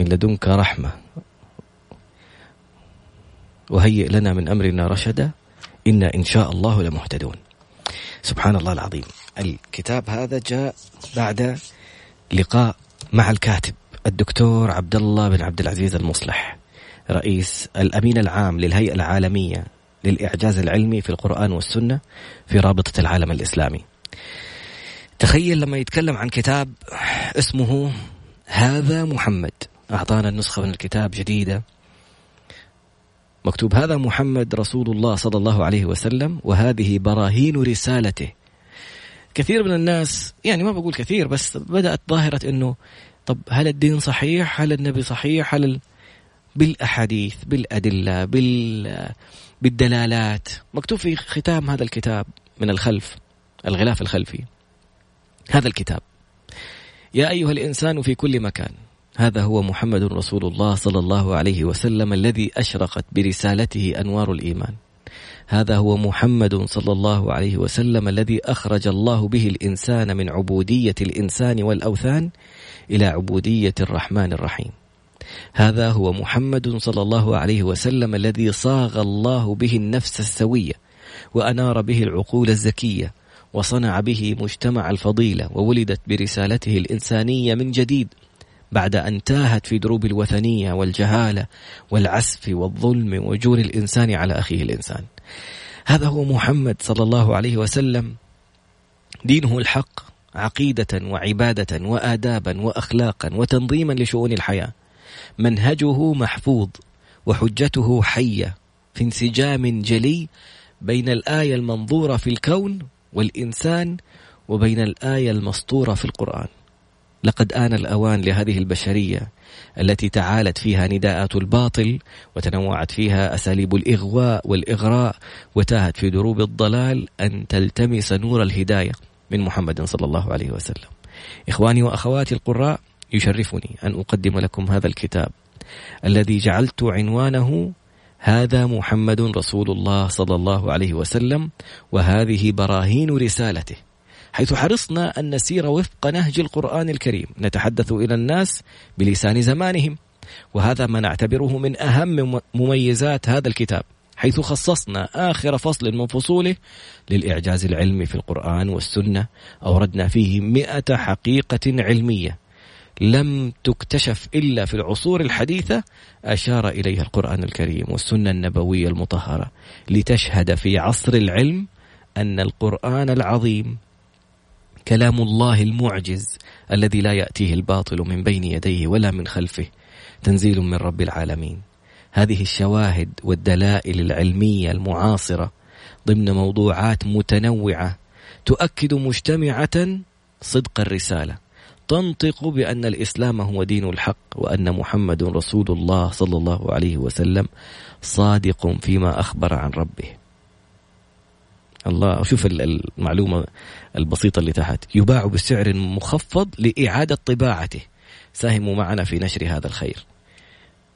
من لدنك رحمة. وهيئ لنا من أمرنا رشدا. إنا إن شاء الله لمهتدون. سبحان الله العظيم. الكتاب هذا جاء بعد لقاء مع الكاتب الدكتور عبد الله بن عبد العزيز المصلح رئيس الأمين العام للهيئة العالمية للإعجاز العلمي في القرآن والسنة في رابطة العالم الإسلامي. تخيل لما يتكلم عن كتاب اسمه هذا محمد. أعطانا النسخة من الكتاب جديدة. مكتوب هذا محمد رسول الله صلى الله عليه وسلم وهذه براهين رسالته. كثير من الناس يعني ما بقول كثير بس بدأت ظاهرة أنه طب هل الدين صحيح؟ هل النبي صحيح؟ هل ال... بالأحاديث بالأدلة بال... بالدلالات. مكتوب في ختام هذا الكتاب من الخلف الغلاف الخلفي. هذا الكتاب. يا أيها الإنسان في كل مكان هذا هو محمد رسول الله صلى الله عليه وسلم الذي أشرقت برسالته أنوار الإيمان. هذا هو محمد صلى الله عليه وسلم الذي أخرج الله به الإنسان من عبودية الإنسان والأوثان إلى عبودية الرحمن الرحيم. هذا هو محمد صلى الله عليه وسلم الذي صاغ الله به النفس السوية وأنار به العقول الزكية وصنع به مجتمع الفضيلة وولدت برسالته الإنسانية من جديد بعد أن تاهت في دروب الوثنية والجهالة والعسف والظلم وجور الإنسان على أخيه الإنسان. هذا هو محمد صلى الله عليه وسلم. دينه الحق عقيدة وعبادة وآدابا وأخلاقا وتنظيما لشؤون الحياة. منهجه محفوظ وحجته حية في انسجام جلي بين الآية المنظورة في الكون والإنسان وبين الآية المسطورة في القرآن. لقد آن الأوان لهذه البشرية التي تعالت فيها نداءات الباطل وتنوعت فيها أساليب الإغواء والإغراء وتاهت في دروب الضلال أن تلتمس نور الهداية من محمد صلى الله عليه وسلم. إخواني وأخواتي القراء يشرفني أن أقدم لكم هذا الكتاب الذي جعلت عنوانه هذا محمد رسول الله صلى الله عليه وسلم وهذه براهين رسالته. حيث حرصنا أن نسير وفق نهج القرآن الكريم. نتحدث إلى الناس بلسان زمانهم وهذا ما نعتبره من أهم مميزات هذا الكتاب حيث خصصنا آخر فصل من فصوله للإعجاز العلمي في القرآن والسنة. أوردنا فيه مئة حقيقة علمية لم تكتشف إلا في العصور الحديثة أشار إليها القرآن الكريم والسنة النبوية المطهرة. لتشهد في عصر العلم أن القرآن العظيم كلام الله المعجز الذي لا يأتيه الباطل من بين يديه ولا من خلفه تنزيل من رب العالمين. هذه الشواهد والدلائل العلمية المعاصرة ضمن موضوعات متنوعة تؤكد مجتمعة صدق الرسالة تنطق بأن الإسلام هو دين الحق وأن محمد رسول الله صلى الله عليه وسلم صادق فيما أخبر عن ربه. الله شوف المعلومة البسيطة اللي تحت. يباع بسعر مخفض لإعادة طباعته. ساهموا معنا في نشر هذا الخير.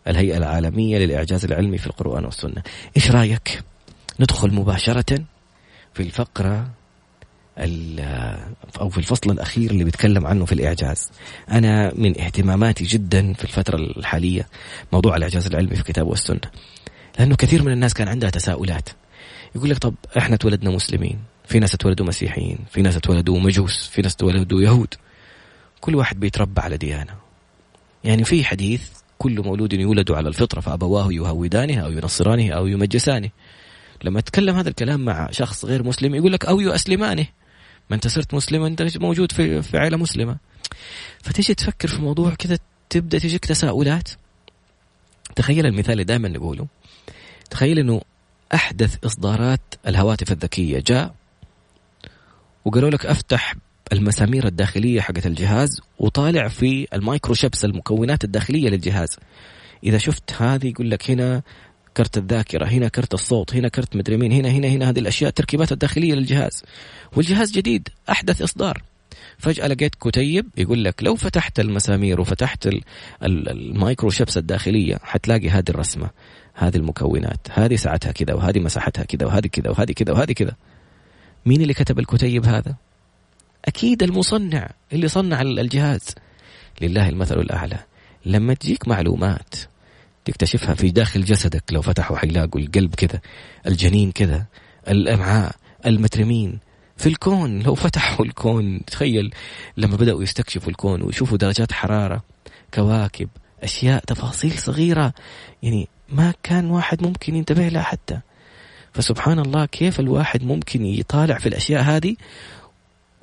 الهيئة العالمية للإعجاز العلمي في القرآن والسنة. إيش رأيك؟ ندخل مباشرة في الفقرة أو في الفصل الأخير اللي بيتكلم عنه في الإعجاز. أنا من اهتماماتي جدا في الفترة الحالية موضوع الإعجاز العلمي في الكتاب والسنة. لأنه كثير من الناس كان عندها تساؤلات. يقول لك طب إحنا اتولدنا مسلمين في ناس اتولدوا مسيحيين في ناس اتولدوا مجوس في ناس اتولدوا يهود. كل واحد بيتربى على ديانة. يعني في حديث كل مولود يولد على الفطرة فأبواه يهودانه أو ينصرانه أو يمجسانه. لما تكلم هذا الكلام مع شخص غير مسلم يقول لك أو يؤسلمانه. ما أنت صرت مسلم أنت موجود في, في عائلة مسلمة؟ فتيجي تفكر في موضوع كذا تبدأ تجيك تساؤلات. تخيل المثال اللي دائما نقوله. تخيل إنه أحدث إصدارات الهواتف الذكية. جاء وقالوا لك أفتح المسامير الداخلية حقت الجهاز وطالع في ال microchips المكونات الداخلية للجهاز. إذا شفت هذه يقول لك هنا كرت الذاكرة هنا كرت الصوت هنا كرت مدري مين هنا هنا هنا هذه الأشياء التركيبات الداخلية للجهاز. والجهاز جديد أحدث إصدار. فجأة لقيت كتيب يقول لك لو فتحت المسامير وفتحت ال microchips الداخلية حتلاقي هذه الرسمة هذه المكونات هذه سعتها كذا وهذه مساحتها كذا وهذه كذا وهذه كذا وهذه كذا. مين اللي كتب الكتيب هذا؟ أكيد المصنع اللي صنع الجهاز. لله المثل الأعلى. لما تجيك معلومات تكتشفها في داخل جسدك لو فتحوا حيلاقوا القلب كذا الجنين كذا الأمعاء المترمين في الكون لو فتحوا الكون تخيل لما بدأوا يستكشفوا الكون ويشوفوا درجات حرارة كواكب أشياء تفاصيل صغيرة يعني ما كان واحد ممكن ينتبه لها حتى. فسبحان الله كيف الواحد ممكن يطالع في الأشياء هذه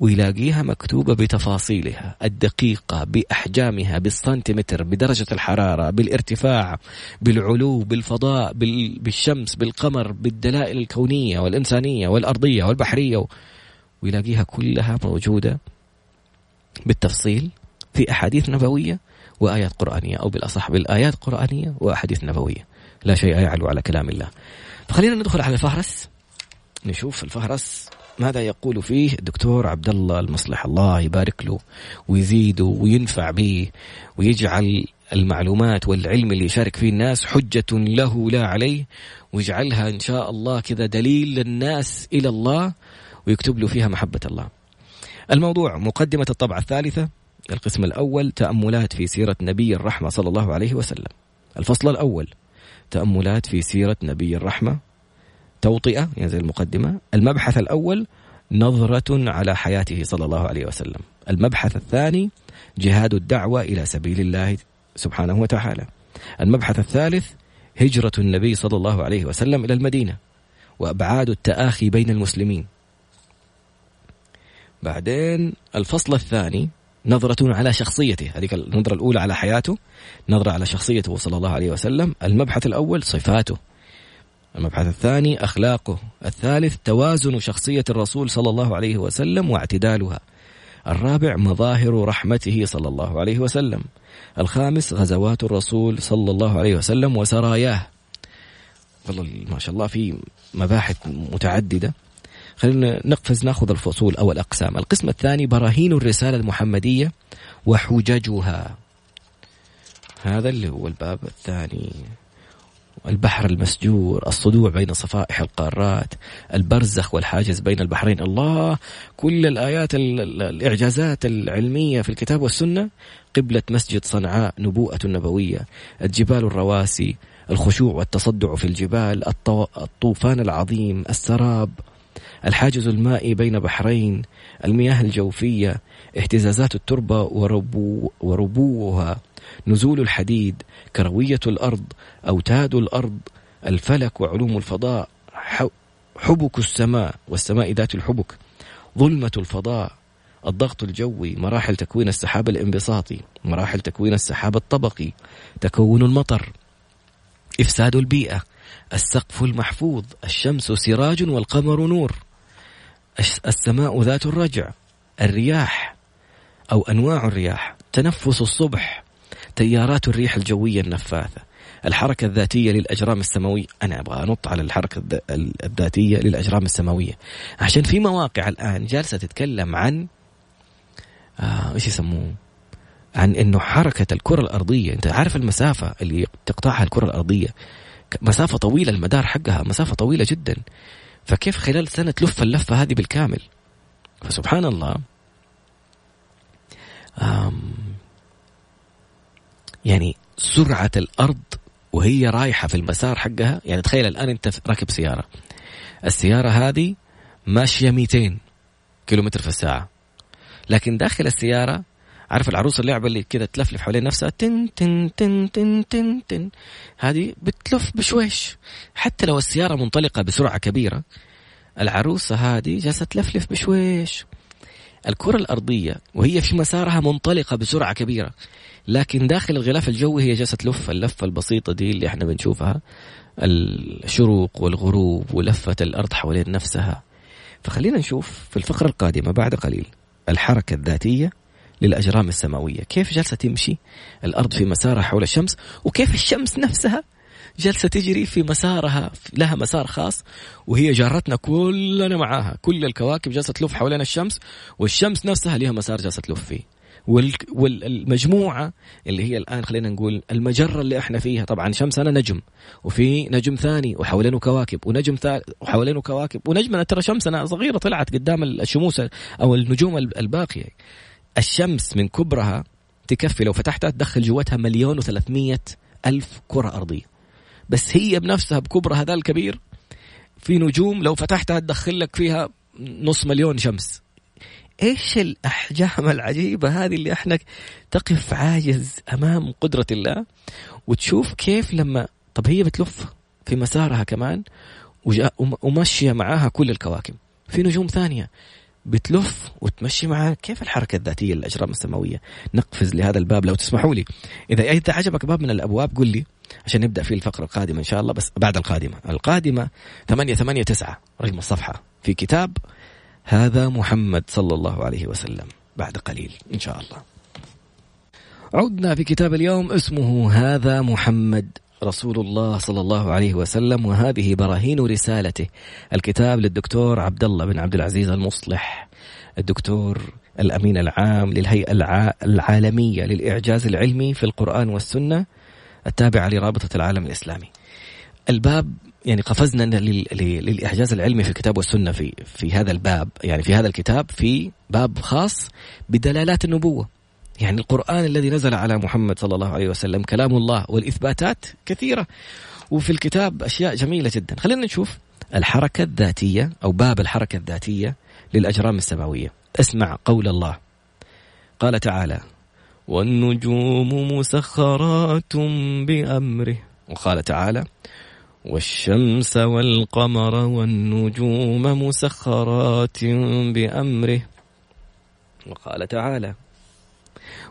ويلاقيها مكتوبة بتفاصيلها الدقيقة بأحجامها بالسنتيمتر بدرجة الحرارة بالارتفاع بالعلو بالفضاء بالشمس بالقمر بالدلائل الكونية والإنسانية والأرضية والبحرية ويلاقيها كلها موجودة بالتفصيل في أحاديث نبوية وآيات قرآنية أو بالأصح بالآيات القرآنية وأحاديث نبوية. لا شيء يعلو على كلام الله. فخلينا ندخل على الفهرس. نشوف الفهرس ماذا يقول فيه الدكتور عبد الله المصلح. الله يبارك له ويزيده وينفع به ويجعل المعلومات والعلم اللي يشارك فيه الناس حجة له لا عليه ويجعلها إن شاء الله كذا دليل للناس إلى الله. ويكتب له فيها محبة الله. الموضوع مقدمة الطبعة الثالثة القسم الأول تأملات في سيرة نبي الرحمة صلى الله عليه وسلم. الفصل الأول تأملات في سيرة نبي الرحمة. توطئة يعني زي المقدمة. المبحث الأول نظرة على حياته صلى الله عليه وسلم. المبحث الثاني جهاد الدعوة إلى سبيل الله سبحانه وتعالى. المبحث الثالث هجرة النبي صلى الله عليه وسلم إلى المدينة. وأبعاد التآخي بين المسلمين. بعدين الفصل الثاني نظرة على شخصيته هذيك النظرة الأولى على حياته نظرة على شخصيته صلى الله عليه وسلم. المبحث الأول صفاته. المبحث الثاني أخلاقه. الثالث توازن شخصية الرسول صلى الله عليه وسلم واعتدالها. الرابع مظاهر رحمته صلى الله عليه وسلم. الخامس غزوات الرسول صلى الله عليه وسلم وسراياه. والله ما شاء الله في مباحث متعددة. خلينا نقفز ناخذ الفصول أو الأقسام. القسم الثاني براهين الرسالة المحمدية وحججها هذا اللي هو الباب الثاني. البحر المسجور الصدوع بين صفائح القارات البرزخ والحاجز بين البحرين. الله كل الآيات الإعجازات العلمية في الكتاب والسنة. قبلة مسجد صنعاء نبوءة النبوية الجبال الرواسي الخشوع والتصدع في الجبال الطوفان العظيم السراب الحاجز المائي بين بحرين المياه الجوفية اهتزازات التربة وربو وربوها نزول الحديد كروية الأرض أوتاد الأرض الفلك وعلوم الفضاء حبك السماء والسماء ذات الحبك ظلمة الفضاء الضغط الجوي مراحل تكوين السحاب الانبساطي مراحل تكوين السحاب الطبقي تكون المطر إفساد البيئة. السقف المحفوظ الشمس سراج والقمر نور. السماء ذات الرجع الرياح أو أنواع الرياح تنفس الصبح تيارات الريح الجوية النفاثة. الحركة الذاتية للأجرام السماوية أنا أبغى أنط على الحركة الذاتية للأجرام السماوية. عشان في مواقع الآن جالسة تتكلم عن آه إيش يسموه؟ عن إنه حركة الكرة الأرضية. أنت عارف المسافة اللي تقطعها الكرة الأرضية؟ مسافة طويلة المدار حقها مسافة طويلة جدا. فكيف خلال سنة تلف اللفة هذه بالكامل؟ فسبحان الله. يعني سرعة الأرض وهي رايحة في المسار حقها يعني تخيل الآن أنت راكب سيارة. السيارة هذه ماشية 200 كيلومتر في الساعة. لكن داخل السيارة عارف العروسه اللعبة اللي كذا تلفلف حوالين نفسها؟ تن تن تن تن تن تن. هذه بتلف بشويش. حتى لو السيارة منطلقة بسرعة كبيرة العروسه هذه جالسة تلفلف بشويش. الكرة الأرضية وهي في مسارها منطلقة بسرعة كبيرة لكن داخل الغلاف الجوي هي جالسة تلف. اللفة البسيطة دي اللي إحنا بنشوفها الشروق والغروب ولفة الأرض حوالين نفسها. فخلينا نشوف في الفقرة القادمة بعد قليل الحركة الذاتية للأجرام السماوية. كيف جالسة تمشي الأرض في مسارها حول الشمس؟ وكيف الشمس نفسها جالسة تجري في مسارها لها مسار خاص وهي جارتنا كلنا معاها. كل الكواكب جالسة تلف حوالين الشمس والشمس نفسها لها مسار جالسة تلف فيه. والمجموعة اللي هي الآن خلينا نقول المجرة اللي إحنا فيها طبعا شمسنا نجم وفي نجم ثاني وحوالينه كواكب ونجم ثالث وحوالينه كواكب ونجمنا ترى شمسنا صغيرة طلعت قدام الشموس أو النجوم الباقية. الشمس من كبرها تكفي لو فتحتها تدخل جواتها مليون وثلاثمية ألف كرة أرضية. بس هي بنفسها بكبرها هذا الكبير في نجوم لو فتحتها تدخل لك فيها نص مليون شمس. إيش الأحجام العجيبة هذه اللي إحنا تقف عاجز أمام قدرة الله وتشوف كيف لما طب هي بتلف في مسارها كمان وماشية معاها كل الكواكب. في نجوم ثانية بتلف وتمشي معها كيف الحركة الذاتية للأجرام السماوية. نقفز لهذا الباب لو تسمحوا لي. إذا إذا عجبك باب من الأبواب قل لي عشان نبدأ في الفقرة القادمة إن شاء الله بس بعد القادمة. القادمة 889 رقم الصفحة في كتاب هذا محمد صلى الله عليه وسلم بعد قليل إن شاء الله. عدنا في كتاب اليوم اسمه هذا محمد رسول الله صلى الله عليه وسلم وهذه براهين رسالته. الكتاب للدكتور عبد الله بن عبد العزيز المصلح. الدكتور الأمين العام للهيئة العالمية للإعجاز العلمي في القرآن والسنة التابعة لرابطة العالم الإسلامي. الباب يعني قفزنا للإعجاز العلمي في الكتاب والسنة في في هذا الباب يعني في هذا الكتاب في باب خاص بدلالات النبوة. يعني القرآن الذي نزل على محمد صلى الله عليه وسلم كلام الله والإثباتات كثيرة. وفي الكتاب أشياء جميلة جدا. خلينا نشوف الحركة الذاتية أو باب الحركة الذاتية للأجرام السماوية. اسمع قول الله. قال تعالى والنجوم مسخرات بأمره. وقال تعالى والشمس والقمر والنجوم مسخرات بأمره. وقال تعالى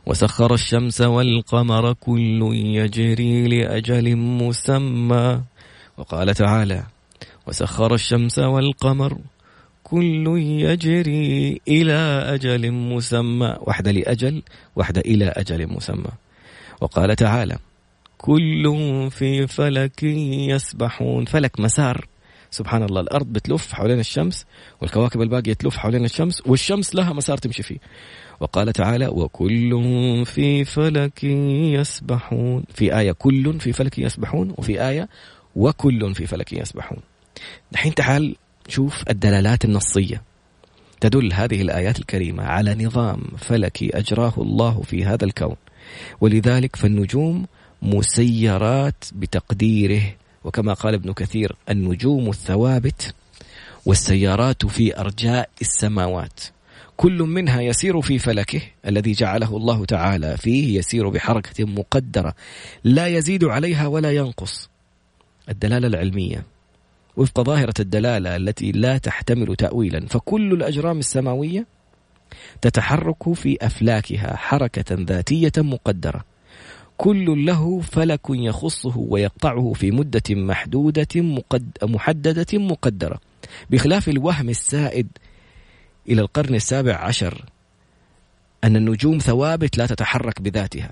وسخر الشمس والقمر كل يجري لأجل مسمى. وقال تعالى وسخر الشمس والقمر كل يجري إلى أجل مسمى. واحدة لأجل واحدة إلى أجل مسمى. وقال تعالى كل في فلك يسبحون. فلك مسار. سبحان الله الأرض بتلف حوالين الشمس والكواكب الباقية تلف حوالين الشمس والشمس لها مسار تمشي فيه. وقال تعالى وكل في فلك يسبحون. في آية كل في فلك يسبحون. وفي آية وكل في فلك يسبحون. الحين تعال شوف الدلالات النصية تدل هذه الآيات الكريمة على نظام فلكي أجراه الله في هذا الكون. ولذلك فالنجوم مسيرات بتقديره وكما قال ابن كثير النجوم الثوابت والسيارات في أرجاء السماوات. كل منها يسير في فلكه الذي جعله الله تعالى فيه يسير بحركة مقدرة لا يزيد عليها ولا ينقص. الدلالة العلمية. وفق ظاهرة الدلالة التي لا تحتمل تاويلا فكل الأجرام السماوية تتحرك في أفلاكها حركة ذاتية مقدرة. كل له فلك يخصه ويقطعه في مدة محدودة مقد محددة مقدرة. بخلاف الوهم السائد إلى القرن السابع عشر أن النجوم ثوابت لا تتحرك بذاتها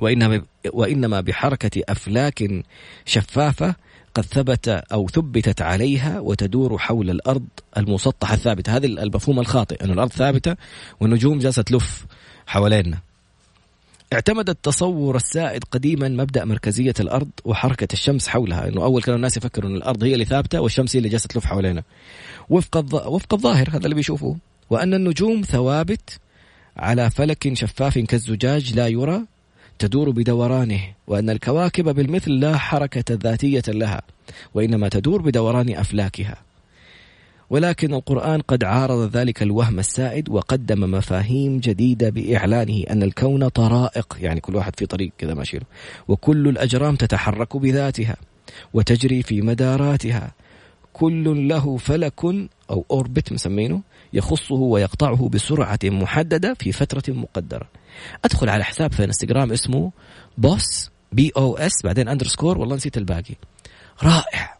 وإنما وإنما بحركة أفلاك شفافة قد ثبت أو ثبتت عليها وتدور حول الأرض المسطحة الثابتة. هذا المفهوم الخاطئ أن الأرض ثابتة والنجوم جالسة تلف حوالينا اعتمد التصور السائد قديما مبدأ مركزية الأرض وحركة الشمس حولها. إنه أول كانوا الناس يفكروا إن الأرض هي اللي ثابتة والشمس هي اللي جالسة تلف حوالينا. وفق الظ... وفق الظاهر هذا اللي بيشوفوه. وأن النجوم ثوابت على فلك شفاف كالزجاج لا يرى تدور بدورانه وأن الكواكب بالمثل لا حركة ذاتية لها وإنما تدور بدوران أفلاكها. ولكن القرآن قد عارض ذلك الوهم السائد وقدم مفاهيم جديدة بإعلانه أن الكون طرائق يعني كل واحد في طريق كذا ماشي وكل الأجرام تتحرك بذاتها وتجري في مداراتها. كل له فلك أو orbit مسمينه يخصه ويقطعه بسرعة محددة في فترة مقدرة. أدخل على حساب في انستغرام اسمه بوس P O S بعدين underscore والله نسيت الباقي. رائع.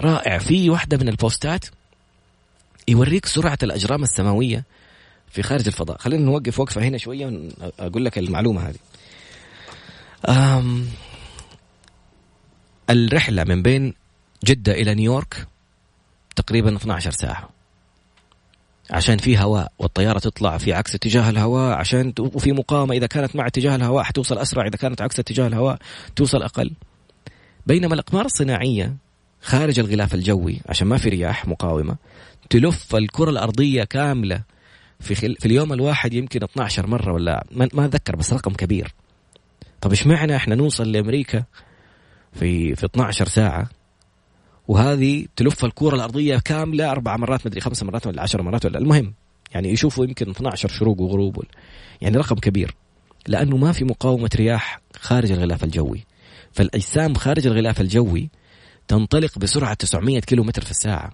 رائع. في واحدة من البوستات يوريك سرعة الأجرام السماوية في خارج الفضاء. خلينا نوقف وقفة هنا شوية أقول لك المعلومة هذه. الرحلة من بين جدة إلى نيويورك تقريبا 12 ساعة. عشان في هواء والطيارة تطلع في عكس اتجاه الهواء عشان وفي مقاومة إذا كانت مع اتجاه الهواء حتوصل أسرع إذا كانت عكس اتجاه الهواء توصل أقل. بينما الأقمار الصناعية خارج الغلاف الجوي عشان ما في رياح مقاومة تلف الكرة الأرضية كاملة. في, خل... في اليوم الواحد يمكن 12 مرة ولا ما أتذكر بس رقم كبير. طب إيش معنى إحنا نوصل لأمريكا في في 12 ساعة؟ وهذه تلف الكرة الأرضية كاملة أربع مرات مدري خمس مرات ولا عشر مرات ولا المهم يعني يشوفوا يمكن 12 شروق وغروب يعني رقم كبير. لأنه ما في مقاومة رياح خارج الغلاف الجوي. فالأجسام خارج الغلاف الجوي تنطلق بسرعة 900 كيلو متر في الساعة.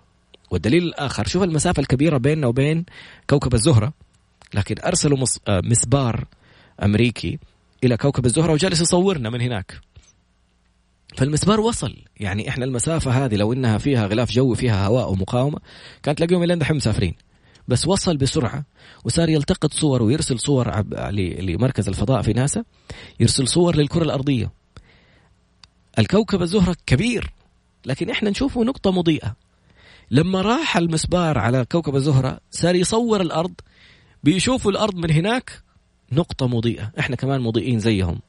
والدليل الآخر شوف المسافة الكبيرة بيننا وبين كوكب الزهرة. لكن أرسلوا آه، مسبار أمريكي إلى كوكب الزهرة وجالس يصورنا من هناك. فالمسبار وصل. يعني إحنا المسافة هذه لو إنها فيها غلاف جوي فيها هواء ومقاومة كانت تلاقيهم إلى دحين مسافرين. بس وصل بسرعة وصار يلتقط صور ويرسل صور لمركز الفضاء في ناسا يرسل صور للكرة الأرضية. الكوكب الزهرة كبير. لكن إحنا نشوفه نقطة مضيئة. لما راح المسبار على كوكب الزهرة صار يصور الأرض بيشوفوا الأرض من هناك نقطة مضيئة. إحنا كمان مضيئين زيهم.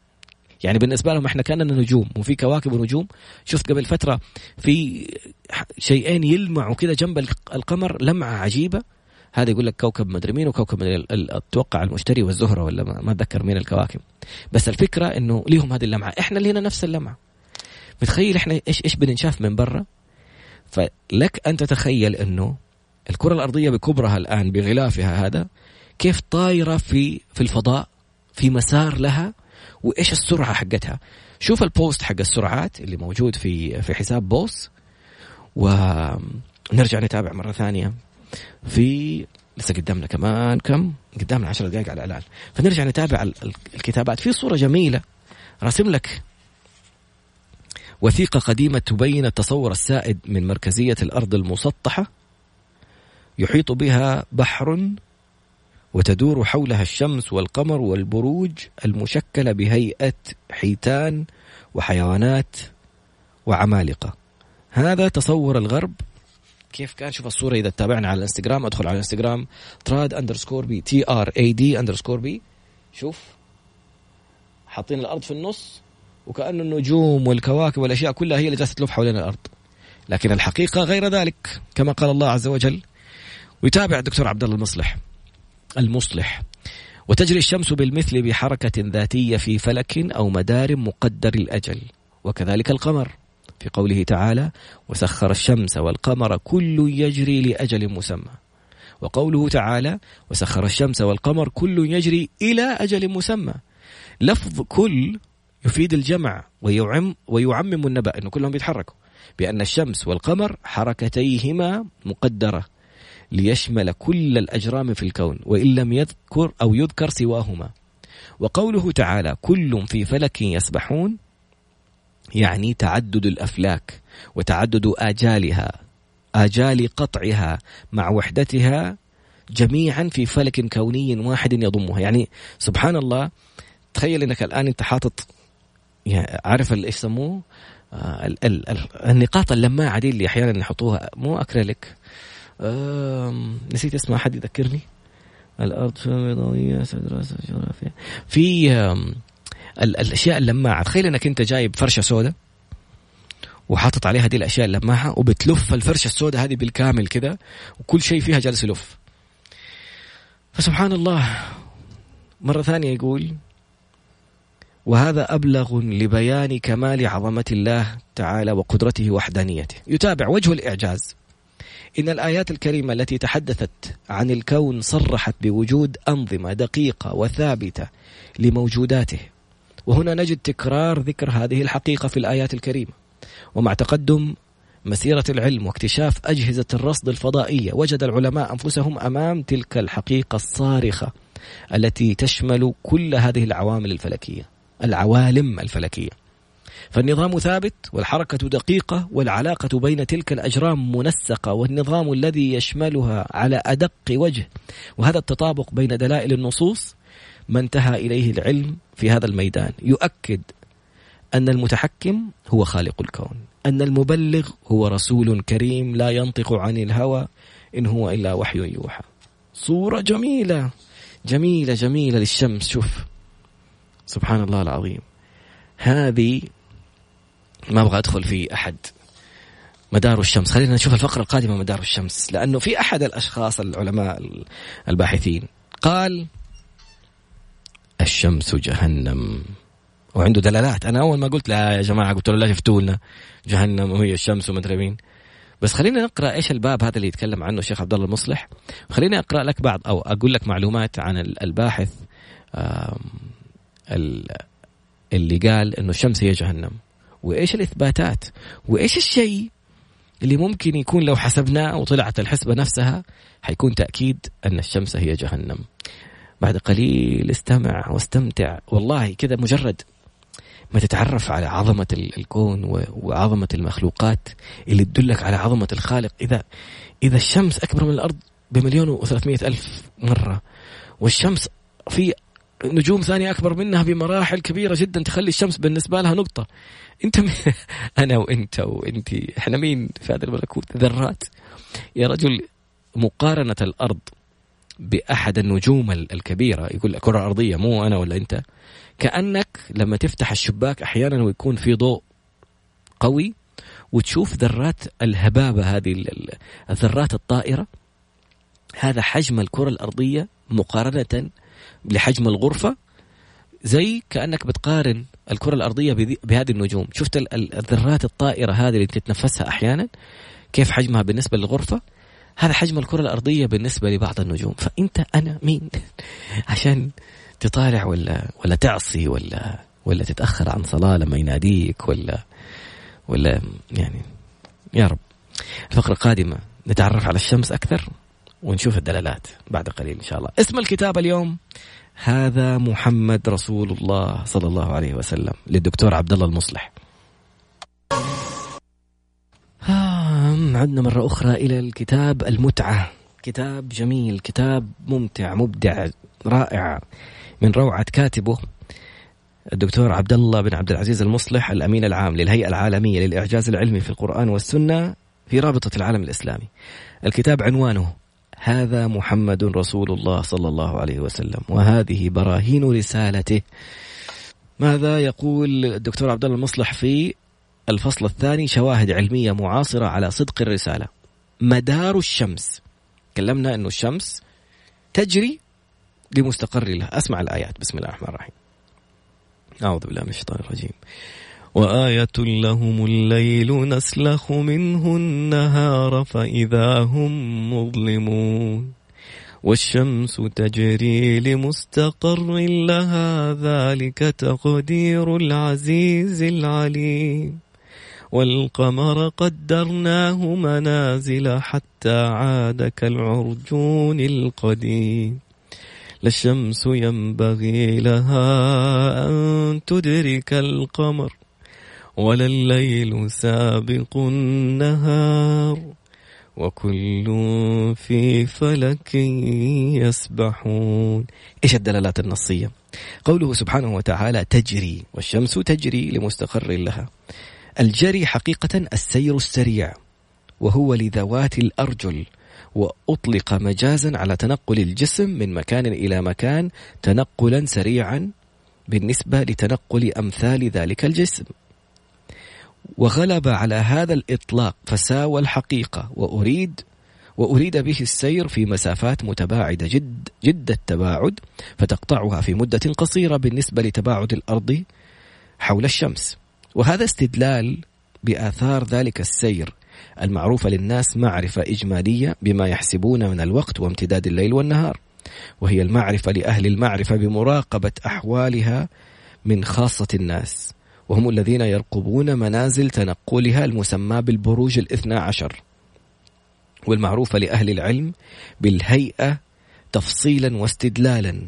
يعني بالنسبة لهم إحنا كأننا نجوم وفي كواكب ونجوم. شفت قبل فترة في شيئين يلمعوا كذا جنب القمر لمعة عجيبة. هذا يقول لك كوكب مدري مين وكوكب أتوقع المشتري والزهرة ولا ما أتذكر مين الكواكب. بس الفكرة إنه ليهم هذه اللمعة. إحنا اللي هنا نفس اللمعة. متخيل إحنا إيش إيش بننشاف من برا؟ فلك أن تتخيل إنه الكرة الأرضية بكبرها الآن بغلافها هذا كيف طايرة في في الفضاء في مسار لها وإيش السرعة حقتها؟ شوف البوست حق السرعات اللي موجود في في حساب بوس ونرجع نتابع مرة ثانية. في لسه قدامنا كمان كم؟ قدامنا 10 دقائق على الإعلان. فنرجع نتابع الكتابات. في صورة جميلة راسم لك وثيقة قديمة تبين التصور السائد من مركزية الأرض المسطحة يحيط بها بحر وتدور حولها الشمس والقمر والبروج المشكلة بهيئة حيتان وحيوانات وعمالقة. هذا تصور الغرب. كيف كان؟ شوف الصورة إذا تتابعنا على الإنستغرام أدخل على الإنستغرام Trad underscore B T R A D underscore B شوف حاطين الأرض في النص. وكأنه النجوم والكواكب والأشياء كلها هي اللي جالسة تلف حوالين الأرض. لكن الحقيقة غير ذلك كما قال الله عز وجل ويتابع الدكتور عبد الله المصلح المصلح. وتجري الشمس بالمثل بحركة ذاتية في فلك أو مدار مقدر الأجل وكذلك القمر. في قوله تعالى وسخر الشمس والقمر كل يجري لأجل مسمى وقوله تعالى وسخر الشمس والقمر كل يجري إلى أجل مسمى لفظ كل يفيد الجمع ويعم ويعمم النبأ أنه كلهم بيتحركوا. بأن الشمس والقمر حركتيهما مقدرة ليشمل كل الأجرام في الكون وإن لم يذكر أو يذكر سواهما. وقوله تعالى كل في فلك يسبحون يعني تعدد الأفلاك وتعدد آجالها آجال قطعها مع وحدتها جميعا في فلك كوني واحد يضمها. يعني سبحان الله تخيل إنك الآن أنت حاطط يعني عارف إيش يسموه؟ آه ال ال ال النقاط اللماعة دي اللي أحيانا يحطوها. مو أكريليك. نسيت اسمها حد يذكرني. الأرض بيضاويه دراسه جغرافيا في الأشياء اللماعة. تخيل إنك أنت جايب فرشة سوداء وحاطط عليها دي الأشياء اللماعة وبتلف الفرشة السوداء هذه بالكامل كده وكل شيء فيها جالس يلف. فسبحان الله. مرة ثانية يقول وهذا أبلغ لبيان كمال عظمة الله تعالى وقدرته وحدانيته. يتابع وجه الإعجاز. إن الآيات الكريمة التي تحدثت عن الكون صرحت بوجود أنظمة دقيقة وثابتة لموجوداته. وهنا نجد تكرار ذكر هذه الحقيقة في الآيات الكريمة. ومع تقدم مسيرة العلم واكتشاف أجهزة الرصد الفضائية وجد العلماء أنفسهم أمام تلك الحقيقة الصارخة التي تشمل كل هذه العوامل الفلكية. العوالم الفلكية. فالنظام ثابت والحركة دقيقة والعلاقة بين تلك الأجرام منسقة والنظام الذي يشملها على أدق وجه. وهذا التطابق بين دلائل النصوص ما انتهى إليه العلم في هذا الميدان. يؤكد أن المتحكم هو خالق الكون أن المبلغ هو رسول كريم لا ينطق عن الهوى إن هو إلا وحي يوحى. صورة جميلة جميلة جميلة للشمس. شوف. سبحان الله العظيم. هذه ما أبغى أدخل في أحد مدار الشمس. خلينا نشوف الفقرة القادمة مدار الشمس لأنه في أحد الأشخاص العلماء الباحثين قال الشمس جهنم. وعنده دلالات. أنا أول ما قلت لا يا جماعة قلت له لا شفتوا لنا جهنم وهي الشمس وما أدري مين. بس خلينا نقرأ إيش الباب هذا اللي يتكلم عنه الشيخ عبد الله المصلح. خليني أقرأ لك بعض أو أقول لك معلومات عن الباحث اللي قال إنه الشمس هي جهنم. وإيش الإثباتات؟ وإيش الشيء اللي ممكن يكون لو حسبناه وطلعت الحسبة نفسها حيكون تأكيد أن الشمس هي جهنم. بعد قليل استمع واستمتع. والله كذا مجرد ما تتعرف على عظمة الكون وعظمة المخلوقات اللي تدلك على عظمة الخالق. إذا إذا الشمس أكبر من الأرض بمليون وثلاثمائة ألف مرة والشمس في نجوم ثانية أكبر منها بمراحل كبيرة جدا تخلي الشمس بالنسبة لها نقطة. أنت م... أنا وأنت وأنت. إحنا مين؟ في هذا الملكوت. ذرات. يا رجل مقارنة الأرض بأحد النجوم الكبيرة يقول الكرة الأرضية مو أنا ولا أنت. كأنك لما تفتح الشباك أحيانا ويكون في ضوء قوي وتشوف ذرات الهبابة هذه الذرات الطائرة. هذا حجم الكرة الأرضية مقارنة لحجم الغرفة زي كأنك بتقارن الكرة الأرضية بهذه النجوم. شفت الذرات الطائرة هذه اللي تتنفسها أحيانا؟ كيف حجمها بالنسبة للغرفة؟ هذا حجم الكرة الأرضية بالنسبة لبعض النجوم. فأنت أنا مين؟ عشان تطالع ولا ولا تعصي ولا ولا تتأخر عن صلاة لما يناديك ولا ولا يعني يا رب. الفقرة القادمة نتعرف على الشمس أكثر. ونشوف الدلالات بعد قليل إن شاء الله. اسم الكتاب اليوم؟ هذا محمد رسول الله صلى الله عليه وسلم للدكتور عبد الله المصلح عدنا مرة أخرى إلى الكتاب المتعة. كتاب جميل كتاب ممتع مبدع رائع من روعة كاتبه الدكتور عبد الله بن عبد العزيز المصلح الأمين العام للهيئة العالمية للإعجاز العلمي في القرآن والسنة في رابطة العالم الإسلامي. الكتاب عنوانه هذا محمد رسول الله صلى الله عليه وسلم وهذه براهين رسالته. ماذا يقول الدكتور عبد الله المصلح في الفصل الثاني؟ شواهد علمية معاصرة على صدق الرسالة. مدار الشمس. تكلمنا أنه الشمس تجري لمستقر لها أسمع الآيات. بسم الله الرحمن الرحيم. أعوذ بالله من الشيطان الرجيم. وآية لهم الليل نسلخ منه النهار فإذا هم مظلمون. والشمس تجري لمستقر لها ذلك تقدير العزيز العليم. والقمر قدرناه منازل حتى عاد كالعرجون القديم. للشمس ينبغي لها أن تدرك القمر ولا الليل سابق النهار وكل في فلك يسبحون. إيش الدلالات النصية؟ قوله سبحانه وتعالى تجري والشمس تجري لمستقر لها. الجري حقيقة السير السريع وهو لذوات الأرجل وأطلق مجازا على تنقل الجسم من مكان إلى مكان تنقلا سريعا بالنسبة لتنقل أمثال ذلك الجسم. وغلب على هذا الإطلاق فساوى الحقيقة وأريد وأريد به السير في مسافات متباعدة جد جد التباعد فتقطعها في مدة قصيرة بالنسبة لتباعد الأرض حول الشمس. وهذا استدلال بآثار ذلك السير المعروفة للناس معرفة إجمالية بما يحسبون من الوقت وامتداد الليل والنهار. وهي المعرفة لأهل المعرفة بمراقبة أحوالها من خاصة الناس. وهم الذين يرقبون منازل تنقلها المسمى بالبروج الاثنى عشر والمعروفة لأهل العلم بالهيئة تفصيلا واستدلالا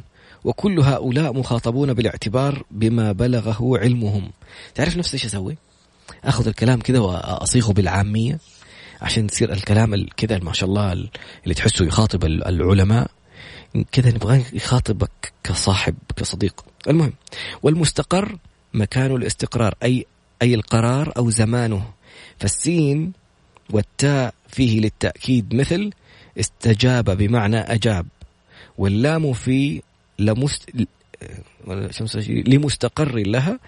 وكل هؤلاء مخاطبون بالاعتبار بما بلغه علمهم. تعرف نفسي إيش أسوي؟ آخذ الكلام كذا وأصيغه بالعامية عشان تصير الكلام كذا ما شاء الله اللي تحسه يخاطب العلماء. كذا نبغى يخاطبك كصاحب كصديق. المهم والمستقر مكان الاستقرار أي أي القرار أو زمانه. فالسين والتاء فيه للتأكيد مثل استجاب بمعنى أجاب واللام في لمست لمستقر لها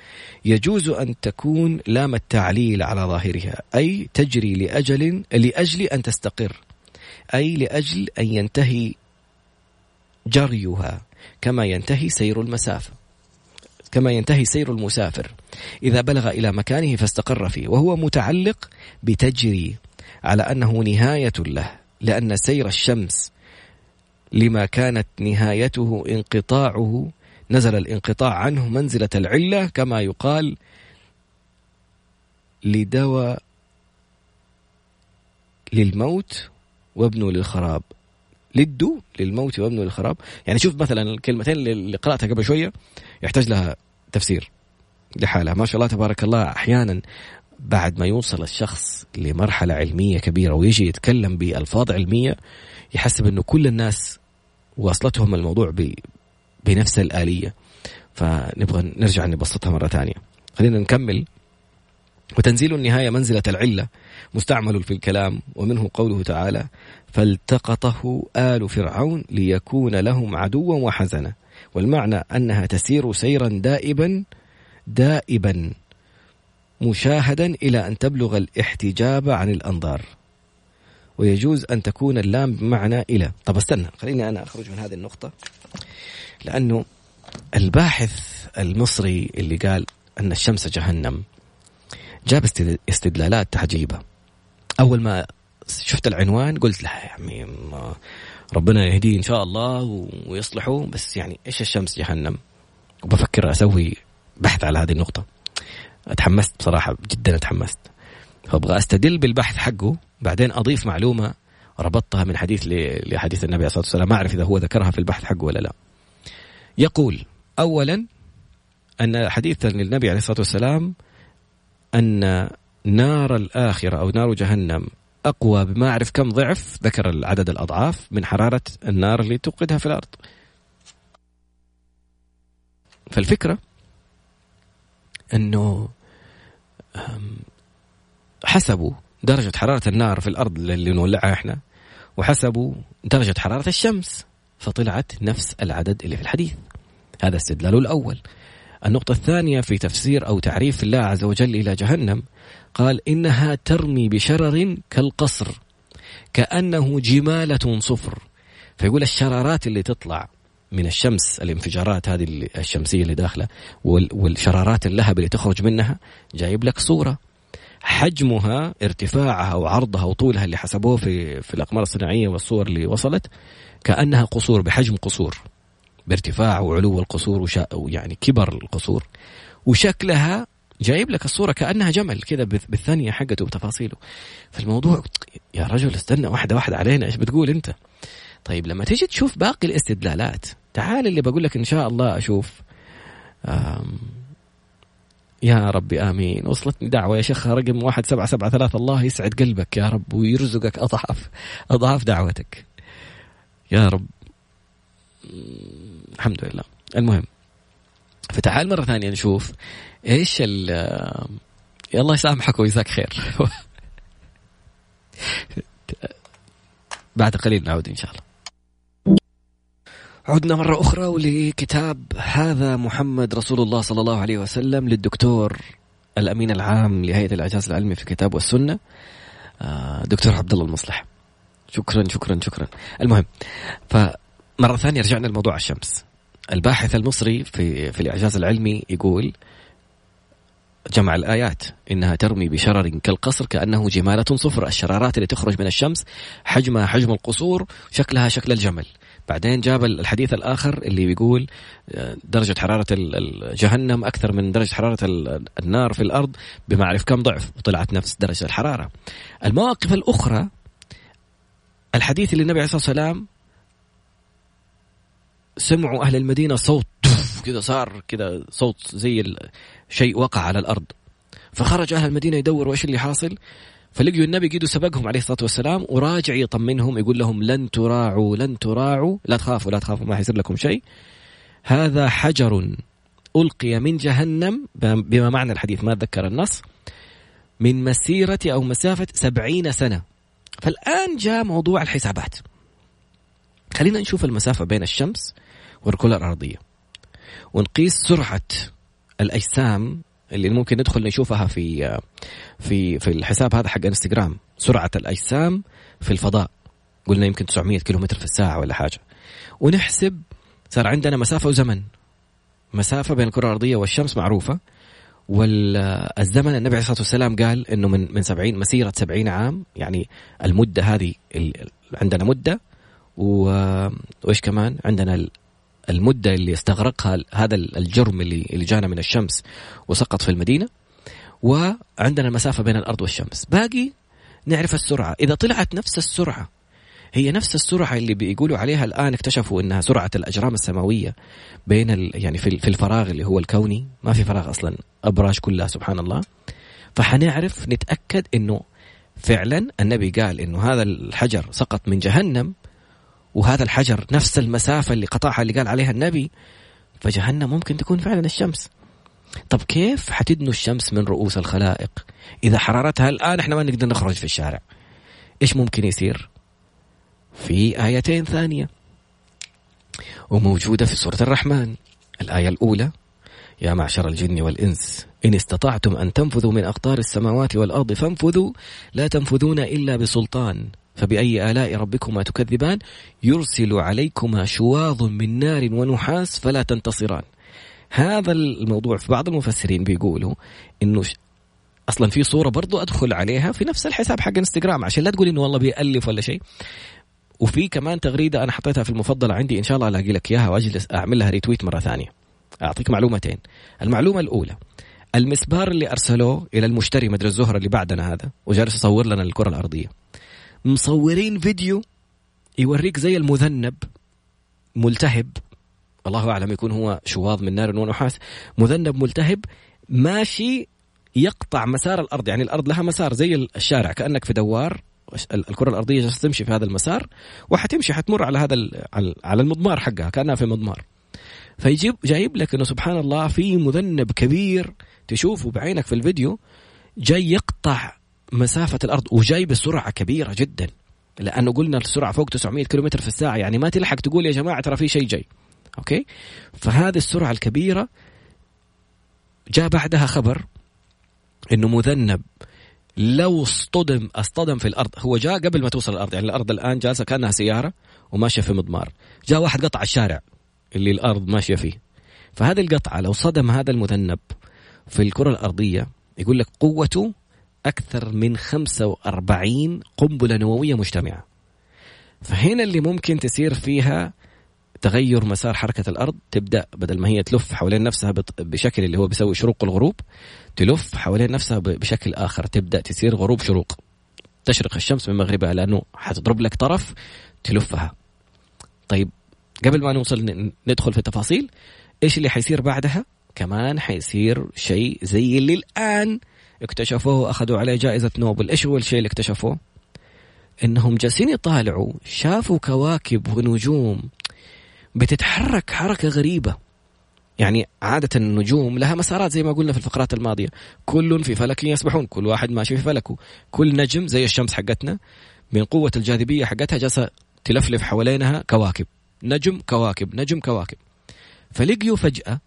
يجوز أن تكون لام التعليل على ظاهرها أي تجري لأجل لأجل أن تستقر أي لأجل أن ينتهي جريها كما ينتهي سير المسافة. كما ينتهي سير المسافر. إذا بلغ إلى مكانه فاستقر فيه وهو متعلق بتجري على أنه نهاية له لأن سير الشمس لما كانت نهايته انقطاعه نزل الانقطاع عنه منزلة العلة كما يقال لدواء للموت وابن للخراب. للدو للموت وابن للخراب. يعني شوف مثلا الكلمتين اللي قرأتها قبل شوية يحتاج لها تفسير لحالها. ما شاء الله تبارك الله أحيانا بعد ما يوصل الشخص لمرحلة علمية كبيرة ويجي يتكلم بألفاظ علمية يحسب أنه كل الناس واصلتهم الموضوع ب... بنفس الآلية. فنبغى نرجع نبسطها مرة ثانية. خلينا نكمل. وتنزيل النهاية منزلة العلة. مستعمل في الكلام ومنه قوله تعالى فالتقطه آل فرعون ليكون لهم عدوا وحزنا. والمعنى أنها تسير سيرا دائبا دائبا مشاهدا إلى أن تبلغ الاحتجاب عن الأنظار. ويجوز أن تكون اللام بمعنى إلى. طب استنى خليني أنا أخرج من هذه النقطة. لأنه الباحث المصري اللي قال أن الشمس جهنم جاب استدلالات عجيبة أول ما شفت العنوان قلت لا يا عمي ربنا يهديه إن شاء الله ويصلحه. بس يعني إيش الشمس جهنم؟ وبفكر أسوي بحث على هذه النقطة. أتحمست بصراحة جدا أتحمست. فأبغى أستدل بالبحث حقه بعدين أضيف معلومة ربطتها من حديث لحديث النبي عليه الصلاة والسلام ما أعرف إذا هو ذكرها في البحث حقه ولا لا. يقول أولا أن حديث النبي عليه الصلاة والسلام أن نار الآخرة أو نار جهنم. أقوى بما أعرف كم ضعف ذكر عدد الأضعاف من حرارة النار اللي توقدها في الأرض. فالفكرة أنه حسبوا درجة حرارة النار في الأرض اللي نولعها إحنا وحسبوا درجة حرارة الشمس فطلعت نفس العدد اللي في الحديث. هذا استدلال الأول. النقطة الثانية في تفسير أو تعريف الله عز وجل إلى جهنم قال إنها ترمي بشرر كالقصر كأنه جمالة صفر. فيقول الشرارات اللي تطلع من الشمس الانفجارات هذه الشمسية اللي داخلة والشرارات اللهب اللي تخرج منها جايب لك صورة. حجمها ارتفاعها وعرضها وطولها اللي حسبوه في في الأقمار الصناعية والصور اللي وصلت كأنها قصور بحجم قصور. بارتفاع وعلو القصور وشا ويعني كبر القصور. وشكلها جايب لك الصورة كأنها جمل كذا بالثانية حقته بتفاصيله فالموضوع يا رجل استنى واحدة واحدة علينا إيش بتقول أنت؟ طيب لما تيجي تشوف باقي الاستدلالات تعال اللي بقول لك إن شاء الله أشوف يا ربي آمين. وصلتني دعوة يا شيخ رقم واحد سبعة سبعة ثلاثة. الله يسعد قلبك يا رب ويرزقك أضعاف أضعاف دعوتك. يا رب. الحمد لله. المهم فتعال مرة ثانية نشوف إيش ال الله يسامحك ويجزاك خير. بعد قليل نعود إن شاء الله. عدنا مرة أخرى ولكتاب هذا محمد رسول الله صلى الله عليه وسلم للدكتور الأمين العام لهيئة الإعجاز العلمي في الكتاب والسنة آه، دكتور عبد الله المصلح. شكرا شكرا شكرا. المهم فمرة ثانية رجعنا لموضوع الشمس. الباحث المصري في في الإعجاز العلمي يقول جمع الآيات. إنها ترمي بشرر كالقصر كأنه جمالة صفر. الشرارات اللي تخرج من الشمس حجمها حجم القصور شكلها شكل الجمل. بعدين جاب الحديث الآخر اللي بيقول آه، درجة حرارة جهنم أكثر من درجة حرارة النار في الأرض بما أعرف كم ضعف وطلعت نفس درجة الحرارة. المواقف الأخرى الحديث اللي النبي عليه الصلاة والسلام سمعوا أهل المدينة صوت كذا صار كذا صوت زي شيء وقع على الأرض. فخرج أهل المدينة يدوروا إيش اللي حاصل؟ فلقيوا النبي قيدوا سبقهم عليه الصلاة والسلام وراجع يطمنهم يقول لهم لن تراعوا لن تراعوا لا تخافوا لا تخافوا ما حيصير لكم شيء. هذا حجر ألقي من جهنم بما معنى الحديث ما أتذكر النص من مسيرة أو مسافة سبعين سنة. فالآن جاء موضوع الحسابات. خلينا نشوف المسافة بين الشمس والكرة الأرضية ونقيس سرعة الأجسام اللي ممكن ندخل نشوفها في في في الحساب هذا حق إنستغرام. سرعة الأجسام في الفضاء. قلنا يمكن 900 كيلومتر في الساعة ولا حاجة. ونحسب صار عندنا مسافة وزمن. مسافة بين الكرة الأرضية والشمس معروفة. والزمن النبي عليه الصلاة والسلام قال أنه من من 70 مسيرة 70 عام. يعني المدة هذه عندنا مدة. وإيش كمان؟ عندنا المدة اللي استغرقها هذا الجرم اللي اللي جانا من الشمس وسقط في المدينة وعندنا المسافة بين الأرض والشمس. باقي نعرف السرعة. إذا طلعت نفس السرعة هي نفس السرعة اللي بيقولوا عليها الآن اكتشفوا أنها سرعة الأجرام السماوية بين ال يعني في, في الفراغ اللي هو الكوني. ما في فراغ أصلا أبراج كلها سبحان الله. فحنعرف نتأكد أنه فعلا النبي قال أنه هذا الحجر سقط من جهنم وهذا الحجر نفس المسافة اللي قطعها اللي قال عليها النبي فجهنم ممكن تكون فعلا الشمس. طب كيف حتدنو الشمس من رؤوس الخلائق؟ إذا حرارتها الآن إحنا ما نقدر نخرج في الشارع. إيش ممكن يصير؟ في آيتين ثانية. وموجودة في سورة الرحمن. الآية الأولى يا معشر الجن والإنس إن استطعتم أن تنفذوا من أقطار السماوات والأرض فانفذوا لا تنفذون إلا بسلطان. فبأي آلاء ربكما تكذبان؟ يرسل عليكما شواظ من نار ونحاس فلا تنتصران. هذا الموضوع في بعض المفسرين بيقولوا إنه أصلا في صورة برضو أدخل عليها في نفس الحساب حق إنستغرام عشان لا تقول إنه والله بيألف ولا شيء. وفي كمان تغريدة أنا حطيتها في المفضلة عندي إن شاء الله ألاقي لك إياها وأجلس أعمل لها ريتويت مرة ثانية. أعطيك معلومتين. المعلومة الأولى المسبار اللي أرسلوه إلى المشتري مدري الزهرة اللي بعدنا هذا وجالس يصور لنا الكرة الأرضية. مصورين فيديو. يوريك زي المذنب ملتهب. الله أعلم يكون هو شواظ من نار ونحاس. مذنب ملتهب ماشي يقطع مسار الأرض. يعني الأرض لها مسار زي الشارع كأنك في دوار. الكرة الأرضية جالسة تمشي في هذا المسار وحتمشي حتمر على هذا على المضمار حقها كأنها في مضمار. فيجيب جايب لك إنه سبحان الله في مذنب كبير تشوفه بعينك في الفيديو جاي يقطع مسافة الأرض وجاي بسرعة كبيرة جدا. لأنه قلنا السرعة فوق 900 كم في الساعة يعني ما تلحق تقول يا جماعة ترى في شيء جاي. أوكي؟ فهذه السرعة الكبيرة جاء بعدها خبر إنه مذنب لو اصطدم اصطدم في الأرض. هو جاء قبل ما توصل الأرض يعني الأرض الآن جالسة كأنها سيارة وماشية في مضمار. جاء واحد قطع الشارع اللي الأرض ماشية فيه. فهذه القطعة لو صدم هذا المذنب في الكرة الأرضية يقول لك قوته أكثر من 45 قنبلة نووية مجتمعة. فهنا اللي ممكن تصير فيها تغير مسار حركة الأرض. تبدأ بدل ما هي تلف حوالين نفسها بشكل اللي هو بيسوي شروق الغروب تلف حوالين نفسها بشكل آخر. تبدأ تصير غروب شروق. تشرق الشمس من مغربها لأنه حتضرب لك طرف تلفها. طيب قبل ما نوصل ندخل في التفاصيل إيش اللي حيصير بعدها؟ كمان حيصير شيء زي اللي الآن. اكتشفوه واخذوا عليه جائزة نوبل. إيش هو الشيء اللي اكتشفوه؟ إنهم جالسين يطالعوا شافوا كواكب ونجوم بتتحرك حركة غريبة. يعني عادة النجوم لها مسارات زي ما قلنا في الفقرات الماضية. كل في فلك يسبحون كل واحد ماشي في فلكه. كل نجم زي الشمس حقتنا من قوة الجاذبية حقتها جالسة تلفلف حوالينها كواكب. نجم كواكب نجم كواكب. فلقيوا فجأة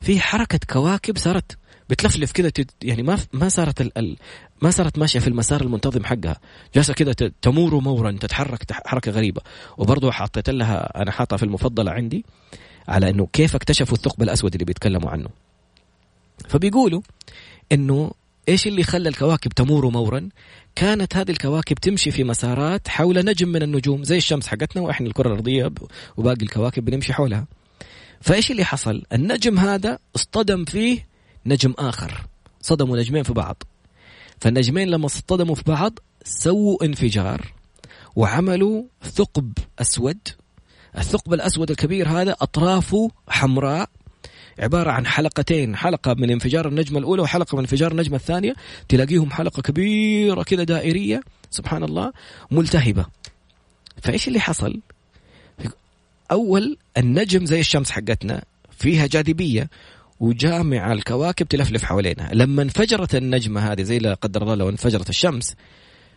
في حركة كواكب صارت بتلفلف كذا يعني ما ما صارت ال ما صارت ماشية في المسار المنتظم حقها. جالسه كذا تمور مورا تتحرك حركة غريبة. وبرضه حطيت لها أنا حاطها في المفضلة عندي على إنه كيف اكتشفوا الثقب الأسود اللي بيتكلموا عنه. فبيقولوا إنه إيش اللي خلى الكواكب تمور مورا؟ كانت هذه الكواكب تمشي في مسارات حول نجم من النجوم زي الشمس حقتنا وإحنا الكرة الأرضية وباقي الكواكب بنمشي حولها. فإيش اللي حصل؟ النجم هذا اصطدم فيه نجم آخر. صدموا نجمين في بعض. فالنجمين لما اصطدموا في بعض سووا انفجار وعملوا ثقب أسود. الثقب الأسود الكبير هذا أطرافه حمراء عبارة عن حلقتين حلقة من انفجار النجمة الأولى وحلقة من انفجار النجمة الثانية. تلاقيهم حلقة كبيرة كذا دائرية سبحان الله ملتهبة. فإيش اللي حصل؟ أول النجم زي الشمس حقتنا فيها جاذبية. وجامع الكواكب تلفلف حوالينها لما انفجرت النجمة هذه زي لا قدر الله لو انفجرت الشمس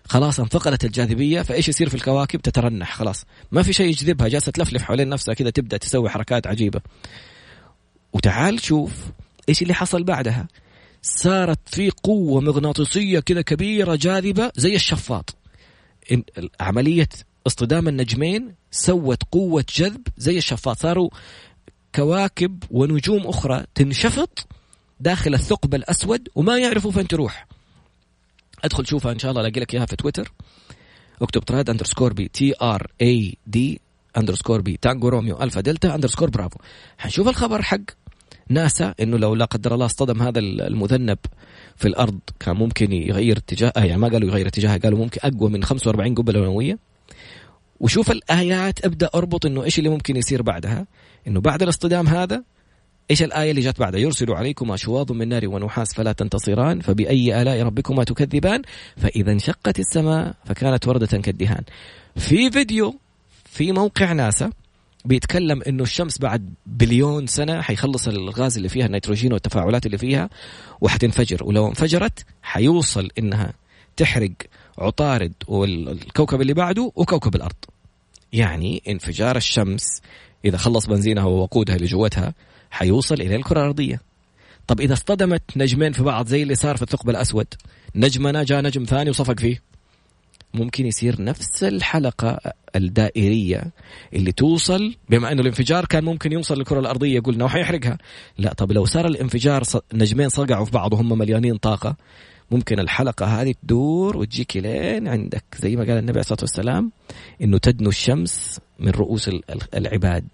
خلاص انفقدت الجاذبية فإيش يصير في الكواكب؟ تترنح خلاص. ما في شيء يجذبها جالسة تلفلف حوالين نفسها كذا تبدأ تسوي حركات عجيبة. وتعال شوف إيش اللي حصل بعدها. صارت في قوة مغناطيسية كذا كبيرة جاذبة زي الشفاط. عملية اصطدام النجمين سوت قوة جذب زي الشفاط. صاروا كواكب ونجوم أخرى تنشفط داخل الثقب الأسود وما يعرفوا فين تروح. أدخل شوفها إن شاء الله ألاقي لك إياها في تويتر. اكتب Trad underscore B T R A D underscore B. Tango Romeo Alpha Delta underscore Bravo. حنشوف الخبر حق ناسا إنه لو لا قدر الله اصطدم هذا المذنب في الأرض كان ممكن يغير اتجاه يعني ما قالوا يغير اتجاهه قالوا ممكن أقوى من 45 قنبله نوويه وشوف الآيات أبدأ أربط إنه إيش اللي ممكن يصير بعدها. إنه بعد الاصطدام هذا إيش الآية اللي جت بعدها يرسل عليكما شواظ من نار ونحاس فلا تنتصران فبأي آلاء ربكما تكذبان؟ فإذا انشقت السماء فكانت وردة كالدهان. في فيديو في موقع ناسا بيتكلم إنه الشمس بعد بليون سنة حيخلص الغاز اللي فيها النيتروجين والتفاعلات اللي فيها وحتنفجر. ولو انفجرت حيوصل إنها تحرق عطارد والكوكب اللي بعده وكوكب الأرض. يعني انفجار الشمس إذا خلص بنزينها ووقودها اللي جوتها حيوصل إلى الكرة الأرضية. طب إذا اصطدمت نجمين في بعض زي اللي صار في الثقب الأسود نجمنا جاء نجم ثاني وصفق فيه. ممكن يصير نفس الحلقة الدائرية اللي توصل بما إنه الانفجار كان ممكن يوصل للكرة الأرضية قلنا وحيحرقها. لا طب لو صار الانفجار نجمين صقعوا في بعض وهم مليانين طاقة ممكن الحلقة هذه تدور وتجيك لين عندك. زي ما قال النبي عليه الصلاة والسلام إنه تدنو الشمس من رؤوس العباد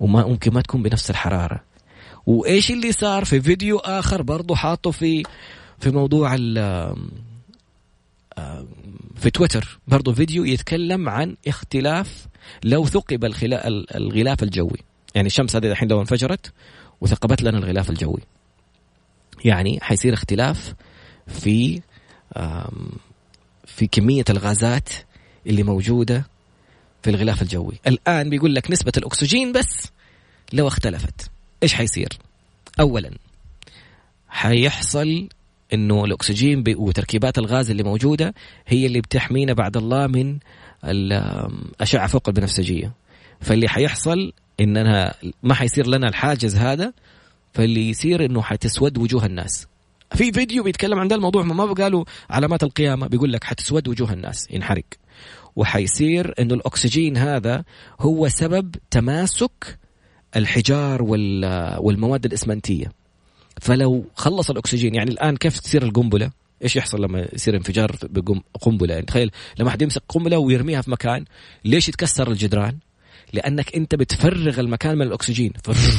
وما ممكن ما تكون بنفس الحرارة. وإيش اللي صار في فيديو آخر برضه حاطه في في موضوع في تويتر. برضه فيديو يتكلم عن اختلاف لو ثقب الغلاف الجوي. يعني الشمس هذه الحين لو انفجرت وثقبت لنا الغلاف الجوي. يعني حيصير اختلاف في في كمية الغازات اللي موجودة في الغلاف الجوي. الآن بيقول لك نسبة الأكسجين بس لو اختلفت. إيش حيصير؟ أولا حيحصل إنه الأكسجين وتركيبات الغاز اللي موجودة هي اللي بتحمينا بعد الله من الاشعه فوق البنفسجية. فاللي حيحصل إننا ما حيصير لنا الحاجز هذا فاللي يصير إنه حتسود وجوه الناس. في فيديو بيتكلم عن ده الموضوع ما بقالوا علامات القيامة بيقول لك حتسود وجوه الناس ينحرق. وحيصير إنه الأكسجين هذا هو سبب تماسك الحجار والمواد الإسمنتية. فلو خلص الأكسجين يعني الآن كيف تصير القنبلة؟ إيش يحصل لما يصير انفجار بقنبله يعني تخيل لما حد يمسك قنبلة ويرميها في مكان ليش يتكسر الجدران؟ لأنك أنت بتفرغ المكان من الأكسجين.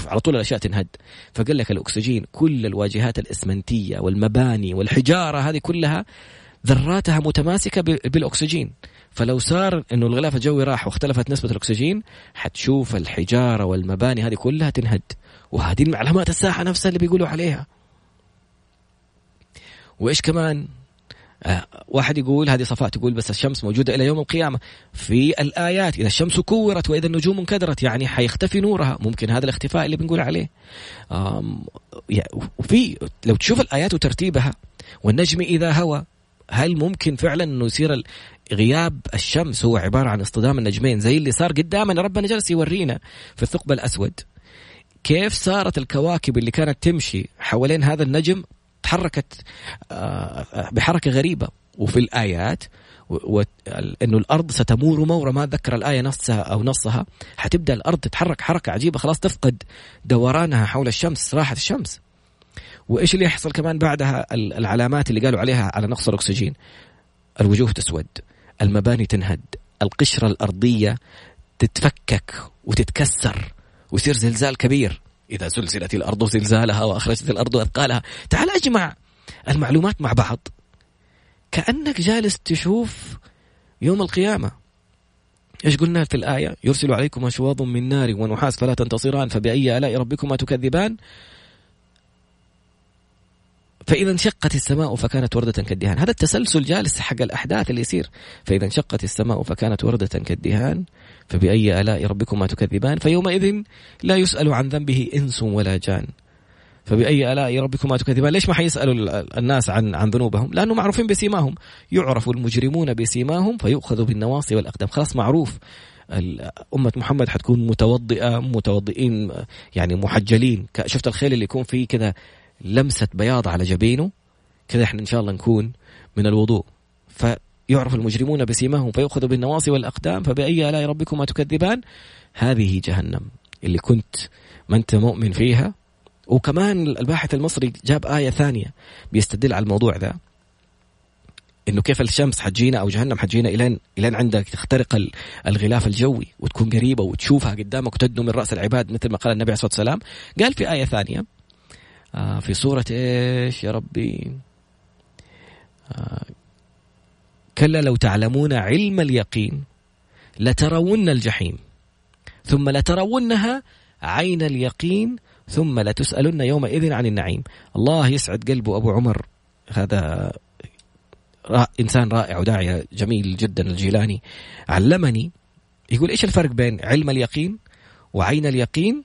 على طول الأشياء تنهد. فقال لك الأكسجين كل الواجهات الإسمنتية والمباني والحجارة هذه كلها ذراتها متماسكة بالأكسجين. فلو صار إنه الغلاف الجوي راح واختلفت نسبة الأكسجين حتشوف الحجارة والمباني هذه كلها تنهد. وهذه المعلومات الساحة نفسها اللي بيقولوا عليها. وإيش كمان؟ واحد يقول هذه صفاء تقول بس الشمس موجودة إلى يوم القيامة. في الآيات إذا الشمس كورت وإذا النجوم انكدرت يعني حيختفي نورها. ممكن هذا الاختفاء اللي بنقول عليه. وفي لو تشوف الآيات وترتيبها والنجم إذا هوى هل ممكن فعلا إنه يصير غياب الشمس؟ هو عبارة عن اصطدام النجمين زي اللي صار قدامنا. ربنا جالس يورينا في الثقب الأسود كيف صارت الكواكب اللي كانت تمشي حوالين هذا النجم تحركت آه، بحركة غريبة. وفي الآيات إنه الأرض ستمور مورا ما اتذكر الآية نصها أو نصها. حتبدأ الأرض تتحرك حركة عجيبة خلاص تفقد دورانها حول الشمس راحت الشمس. وإيش اللي يحصل كمان بعدها؟ العلامات اللي قالوا عليها على نقص الأكسجين. الوجوه تسود المباني تنهد القشرة الأرضية تتفكك وتتكسر ويصير زلزال كبير. إذا زلزلت الأرض زلزالها وأخرجت الأرض أثقالها. تعال أجمع المعلومات مع بعض. كأنك جالس تشوف يوم القيامة. إيش قلنا في الآية؟ يرسل عليكم أشواظ من نار ونحاس فلا تنتصران فبأي آلاء ربكما تكذبان؟ فإذا انشقت السماء فكانت وردة كالدهان. هذا التسلسل جالس حق الأحداث اللي يصير. فإذا انشقت السماء فكانت وردة كالدهان فبأي آلاء ربكما تكذبان؟ فيومئذ لا يسأل عن ذنبه إنس ولا جان. فبأي آلاء ربكما تكذبان؟ ليش ما حيسألوا الناس عن عن ذنوبهم؟ لأنه معروفين بسيماهم. يعرف المجرمون بسيماهم فيؤخذ بالنواصي والأقدام. خلاص معروف. أمة محمد حتكون متوضئة متوضئين يعني محجلين. شفت الخيل اللي يكون فيه كذا لمسة بياض على جبينه. كذا إحنا إن شاء الله نكون من الوضوء. فيعرف المجرمون بسيماهم فيؤخذ بالنواصي والأقدام فبأي آلاء ربكما تكذبان؟ هذه جهنم. اللي كنت ما أنت مؤمن فيها. وكمان الباحث المصري جاب آية ثانية بيستدل على الموضوع ذا. إنه كيف الشمس حتجينا أو جهنم حتجينا إلين إلين عندك تخترق الغلاف الجوي وتكون قريبة وتشوفها قدامك وتدنو من رأس العباد مثل ما قال النبي عليه الصلاة والسلام. قال في آية ثانية آه في سورة إيش؟ يا ربي. آه كلا لو تعلمون علم اليقين لترون الجحيم ثم لترونها عين اليقين ثم لتسألن يومئذ عن النعيم. الله يسعد قلبه أبو عمر. هذا إنسان رائع وداعية جميل جدا الجيلاني. علمني. يقول إيش الفرق بين علم اليقين وعين اليقين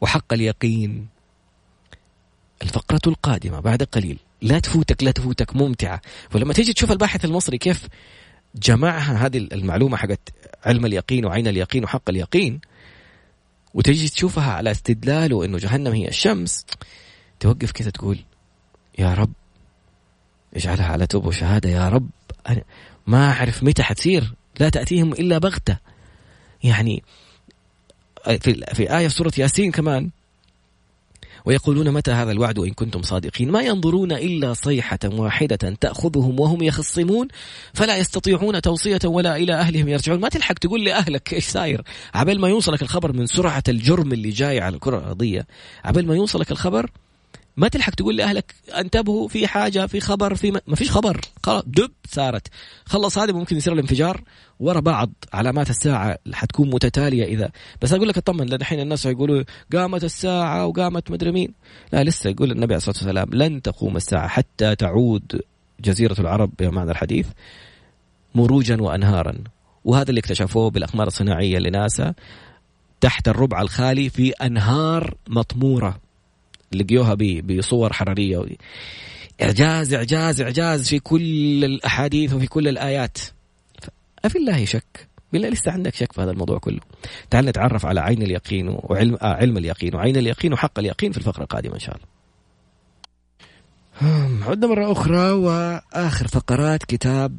وحق اليقين؟ الفقرة القادمة بعد قليل. لا تفوتك لا تفوتك ممتعة. ولما تيجي تشوف الباحث المصري كيف جمعها هذه المعلومة حقت علم اليقين وعين اليقين وحق اليقين وتجي تشوفها على استدلاله انه جهنم هي الشمس توقف كذا تقول يا رب اجعلها على توبه وشهادة يا رب أنا ما أعرف متى حتصير لا تأتيهم إلا بغتة. يعني في في آية سورة ياسين كمان ويقولون متى هذا الوعد وإن كنتم صادقين؟ ما ينظرون إلا صيحة واحدة تأخذهم وهم يخصمون فلا يستطيعون توصية ولا إلى أهلهم يرجعون. ما تلحق تقول لأهلك إيش صاير عبال ما يوصلك الخبر من سرعة الجرم اللي جاي على الكرة الأرضية عبال ما يوصلك الخبر ما تلحق تقول لأهلك انتبهوا في حاجة في خبر في ما فيش خبر. دب صارت خلص هذا ممكن يصير الانفجار ورا بعض. علامات الساعة حتكون متتالية إذا. بس أقول لك أطمن لأن الحين الناس يقولوا قامت الساعة وقامت مدري مين. لا لسه يقول النبي عليه الصلاة والسلام لن تقوم الساعة حتى تعود جزيرة العرب بمعنى الحديث مروجا وانهارا. وهذا اللي اكتشفوه بالاقمار الصناعية لناسا تحت الربع الخالي في أنهار مطمورة. لقيوها بصور حرارية. إعجاز إعجاز إعجاز في كل الأحاديث وفي كل الآيات. افي الله شك؟ بالله لسه عندك شك في هذا الموضوع كله. تعال نتعرف على عين اليقين وعلم آه علم اليقين وعين اليقين وحق اليقين في الفقرة القادمة إن شاء الله. عدنا مرة أخرى وآخر فقرات كتاب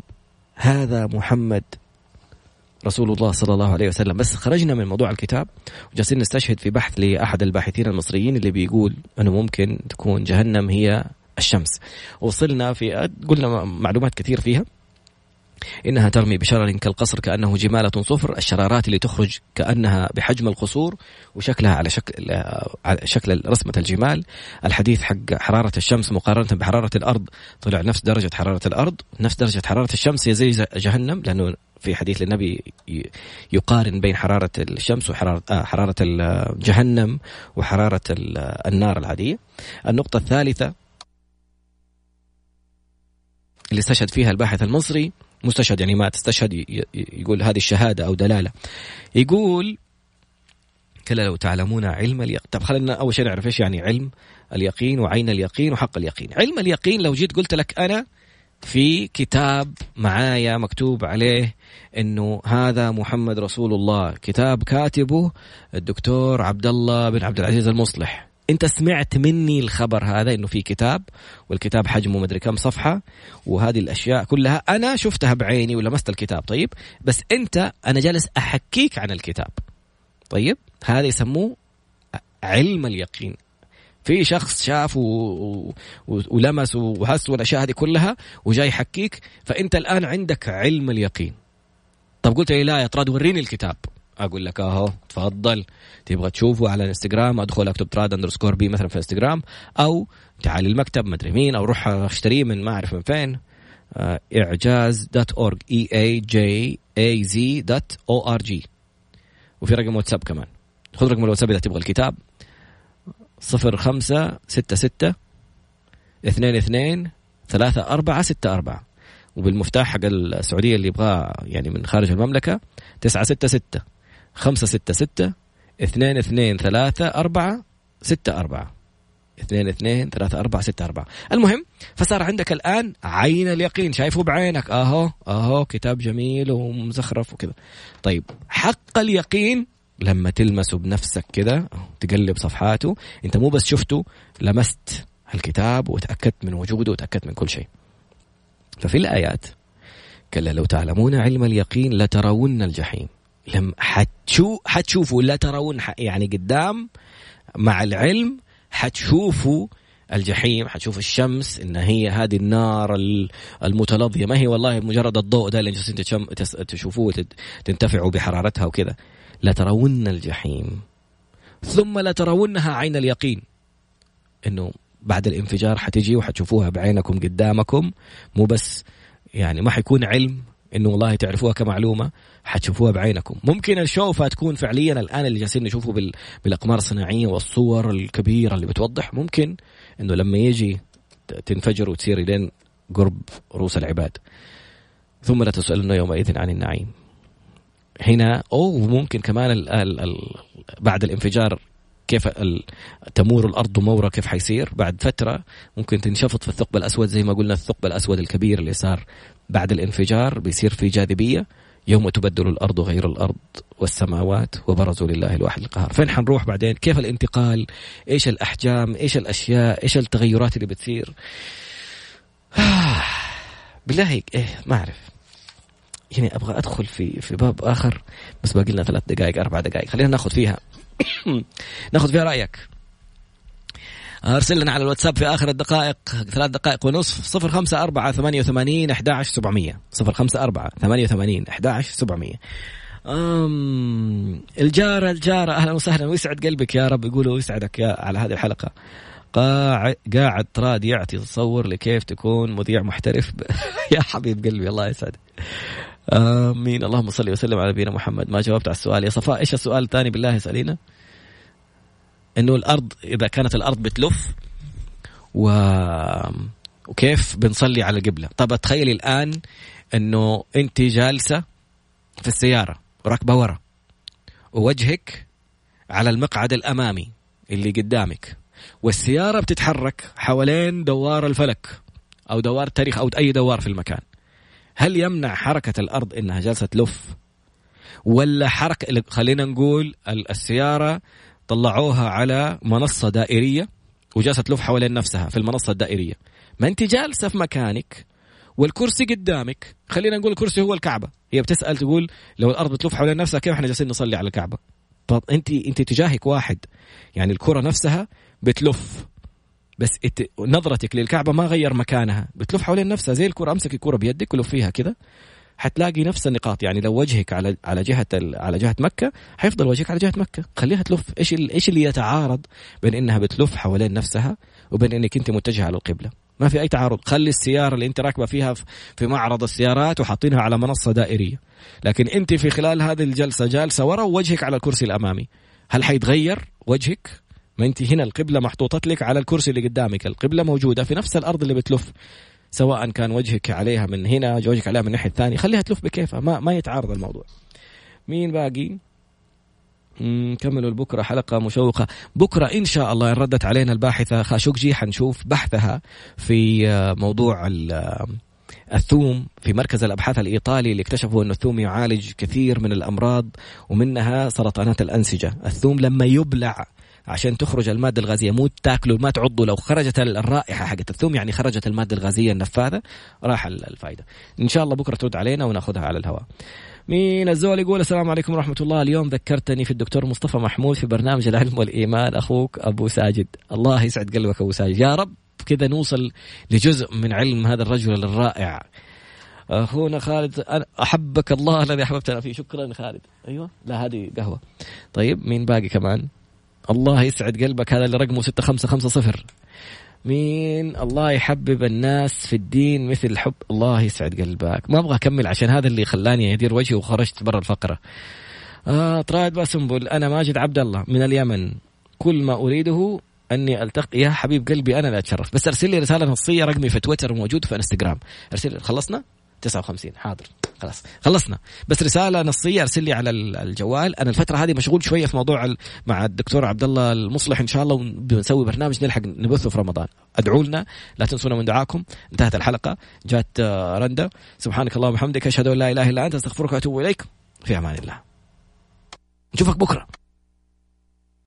هذا محمد رسول الله صلى الله عليه وسلم. بس خرجنا من موضوع الكتاب وجالسين نستشهد في بحث لأحد الباحثين المصريين اللي بيقول أنه ممكن تكون جهنم هي الشمس. وصلنا في قلنا معلومات كثير فيها. إنها ترمي بشرر كالقصر كأنه جمالة صفر. الشرارات اللي تخرج كأنها بحجم القصور وشكلها على شكل على شكل رسمة الجمال. الحديث حق حرارة الشمس مقارنة بحرارة الأرض. طلع نفس درجة حرارة الأرض نفس درجة حرارة الشمس هي زي جهنم لأنه في حديث للنبي يقارن بين حرارة الشمس وحرارة آه حرارة جهنم وحرارة النار العادية. النقطة الثالثة اللي استشهد فيها الباحث المصري مستشهد يعني ما تستشهد يقول هذه الشهادة أو دلالة. يقول كلا لو تعلمون علم اليقين طب خلينا أول شيء نعرف إيش يعني علم اليقين وعين اليقين وحق اليقين. علم اليقين لو جيت قلت لك أنا في كتاب معايا مكتوب عليه إنه هذا محمد رسول الله. كتاب كاتبه الدكتور عبد الله بن عبد العزيز المصلح. أنت سمعت مني الخبر هذا إنه في كتاب والكتاب حجمه مدري كم صفحة وهذه الأشياء كلها أنا شفتها بعيني ولمست الكتاب. طيب بس أنت أنا جالس أحكيك عن الكتاب. طيب هذا يسموه علم اليقين. في شخص شاف و... و... ولمس وحس والأشياء هذه كلها وجاي يحكيك فأنت الآن عندك علم اليقين. طب قلت لي لا يا طراد وريني الكتاب. أقول لك أهو تفضل. تبغى تشوفه على الإنستغرام أدخل أكتب Trad underscore B مثلا في الإنستغرام أو تعال المكتب مدري مين أو روح اشتريه من ما أعرف من فين. إعجاز dot org E A J az.org وفي رقم واتساب كمان. خذ رقم الواتساب إذا تبغى الكتاب. صفر خمسة ستة ستة اثنين اثنين ثلاثة أربعة ستة أربعة. وبالمفتاح حق السعودية اللي يبغاه يعني من خارج المملكة تسعة ستة ستة خمسة ستة ستة اثنين اثنين ثلاثة أربعة ستة أربعة. اثنين اثنين ثلاثة أربعة ستة أربعة. المهم فصار عندك الآن عين اليقين. شايفه بعينك. أهو أهو كتاب جميل ومزخرف وكذا. طيب حق اليقين لما تلمسه بنفسك كذا تقلب صفحاته انت مو بس شفته لمست الكتاب وتأكدت من وجوده وتأكدت من كل شيء. ففي الآيات كلا لو تعلمون علم اليقين لترون الجحيم. لم حتشو حتشوفوا لا ترون يعني قدام مع العلم حتشوفوا الجحيم حتشوف الشمس إن هي هذه النار المتلظية. ما هي والله مجرد الضوء ده اللي جالسين تشوفوه تنتفعوا بحرارتها وكذا. لترون الجحيم. ثم لترونها عين اليقين. إنه بعد الانفجار حتجي وحتشوفوها بعينكم قدامكم. مو بس يعني ما حيكون علم إنه والله تعرفوها كمعلومة حتشوفوها بعينكم. ممكن الشوفة تكون فعليا الآن اللي جالسين نشوفه بال... بالأقمار الصناعية والصور الكبيرة اللي بتوضح. ممكن إنه لما يجي تنفجر وتصير لين قرب رؤوس العباد. ثم لا تسألن يومئذ عن النعيم. هنا أو ممكن كمان ال ال ال بعد الانفجار كيف تمور الأرض مورة كيف حيصير؟ بعد فترة ممكن تنشفط في الثقب الأسود زي ما قلنا الثقب الأسود الكبير اللي صار بعد الانفجار بيصير في جاذبية. يوم تبدل الأرض غير الأرض والسماوات وبرزوا لله الواحد القهار. فين حنروح بعدين؟ كيف الانتقال؟ إيش الأحجام؟ إيش الأشياء؟ إيش التغيرات اللي بتصير؟ بالله هيك إيه ما أعرف. يعني أبغى أدخل في في باب آخر بس باقي لنا ثلاث دقائق أربع دقائق. خلينا ناخذ فيها. ناخذ فيها رأيك. أرسل لنا على الواتساب في آخر الدقائق ثلاث دقائق ونصف صفر خمسة أربعة ثمانية وثمانين أحد عشر سبعمية. صفر خمسة أربعة ثمانية وثمانين أحد عشر سبعمية. أم الجارة الجارة أهلا وسهلا. ويسعد قلبك يا رب؟ يقولوا يسعدك يا على هذه الحلقة؟ قاعد قاعد تراد يعطي تصور لكيف تكون مذيع محترف. يا حبيب قلبي الله يسعدك. آمين. اللهم صل وسلم على نبينا محمد. ما جاوبت على السؤال يا صفاء إيش السؤال الثاني بالله اسالينا إنه الأرض إذا كانت الأرض بتلف و وكيف بنصلي على القبلة. طب تخيلي الآن إنه انت جالسة في السيارة راكبة ورا ووجهك على المقعد الأمامي اللي قدامك والسيارة بتتحرك حوالين دوار الفلك أو دوار التاريخ أو أي دوار في المكان. هل يمنع حركة الأرض إنها جالسة تلف؟ ولا حركة خلينا نقول السيارة طلعوها على منصة دائرية وجالسة تلف حوالين نفسها في المنصة الدائرية. ما أنت جالسة في مكانك والكرسي قدامك خلينا نقول الكرسي هو الكعبة. هي بتسأل تقول لو الأرض تلف حوالين نفسها كيف إحنا جالسين نصلي على الكعبة؟ طب أنت أنت تجاهك واحد. يعني الكرة نفسها بتلف. بس. نظرتك للكعبة ما غير مكانها. بتلف حوالين نفسها. زي الكرة امسك الكرة بيدك ولف فيها كذا حتلاقي نفس النقاط. يعني لو وجهك على على جهة. على جهة مكة حيفضل وجهك على جهة مكة. خليها تلف. إيش. إيش اللي يتعارض بين إنها بتلف حوالين نفسها وبين إنك أنت متجهة على القبله ما في أي تعارض. خلي السيارة اللي أنت راكبة فيها في معرض السيارات وحاطينها على منصة دائرية. لكن أنت في خلال هذه الجلسة جالسة ورا ووجهك على الكرسي الأمامي. هل حيتغير وجهك؟ ما أنت هنا القبلة محطوطة لك على الكرسي اللي قدامك. القبلة موجودة في نفس الأرض اللي بتلف. سواء كان وجهك عليها من هنا وجهك عليها من الناحيه الثانية خليها تلف بكيفها ما ما يتعارض الموضوع. مين باقي؟ كملوا بكره حلقة مشوقة. بكرة إن شاء الله إن ردت علينا الباحثة خاشوقجي حنشوف بحثها في آه، موضوع آه، الثوم في مركز الأبحاث الإيطالي اللي اكتشفوا إنه الثوم يعالج كثير من الأمراض ومنها سرطانات الأنسجة. الثوم لما يبلع عشان تخرج المادة الغازية مو تاكله ما تعضه. لو خرجت الرائحة حقت الثوم يعني خرجت المادة الغازية النفاذة راح الفائده إن شاء الله بكرة ترد علينا وناخذها على الهواء. مين الزول يقول السلام عليكم ورحمة الله. اليوم ذكرتني في الدكتور مصطفى محمود في برنامج العلم والإيمان أخوك أبو ساجد. الله يسعد قلبك أبو ساجد. يا رب كذا نوصل لجزء من علم هذا الرجل الرائع. أخونا خالد أنا أحبك الله الذي أحببتنا فيه. شكرا خالد. أيوه لا هذه قهوة. طيب مين باقي كمان؟ الله يسعد قلبك هذا اللي رقمه 6550 مين؟ الله يحبب الناس في الدين مثل حب الله يسعد قلبك. ما أبغى أكمل عشان هذا اللي خلاني ادير وجهي وخرجت برا الفقرة. آه طراد باسنبل أنا ماجد عبد الله من اليمن. كل ما أريده أني ألتقي يا حبيب قلبي أنا لا أتشرف. بس أرسل لي رسالة نصية رقمي في تويتر موجود في إنستغرام. أرسل خلصنا؟ 59 حاضر. خلاص. خلصنا. بس رسالة نصية أرسل لي على الجوال. أنا الفترة هذه مشغول شوية في موضوع مع الدكتور عبد الله المصلح إن شاء الله بنسوي برنامج نلحق نبثه في رمضان. ادعوا لنا لا تنسونا من دعاكم. انتهت الحلقة. جات آه، رندا. سبحانك اللهم وبحمدك أشهد أن لا إله إلا أنت أستغفرك وأتوب إليك. في أمان الله. نشوفك بكرة.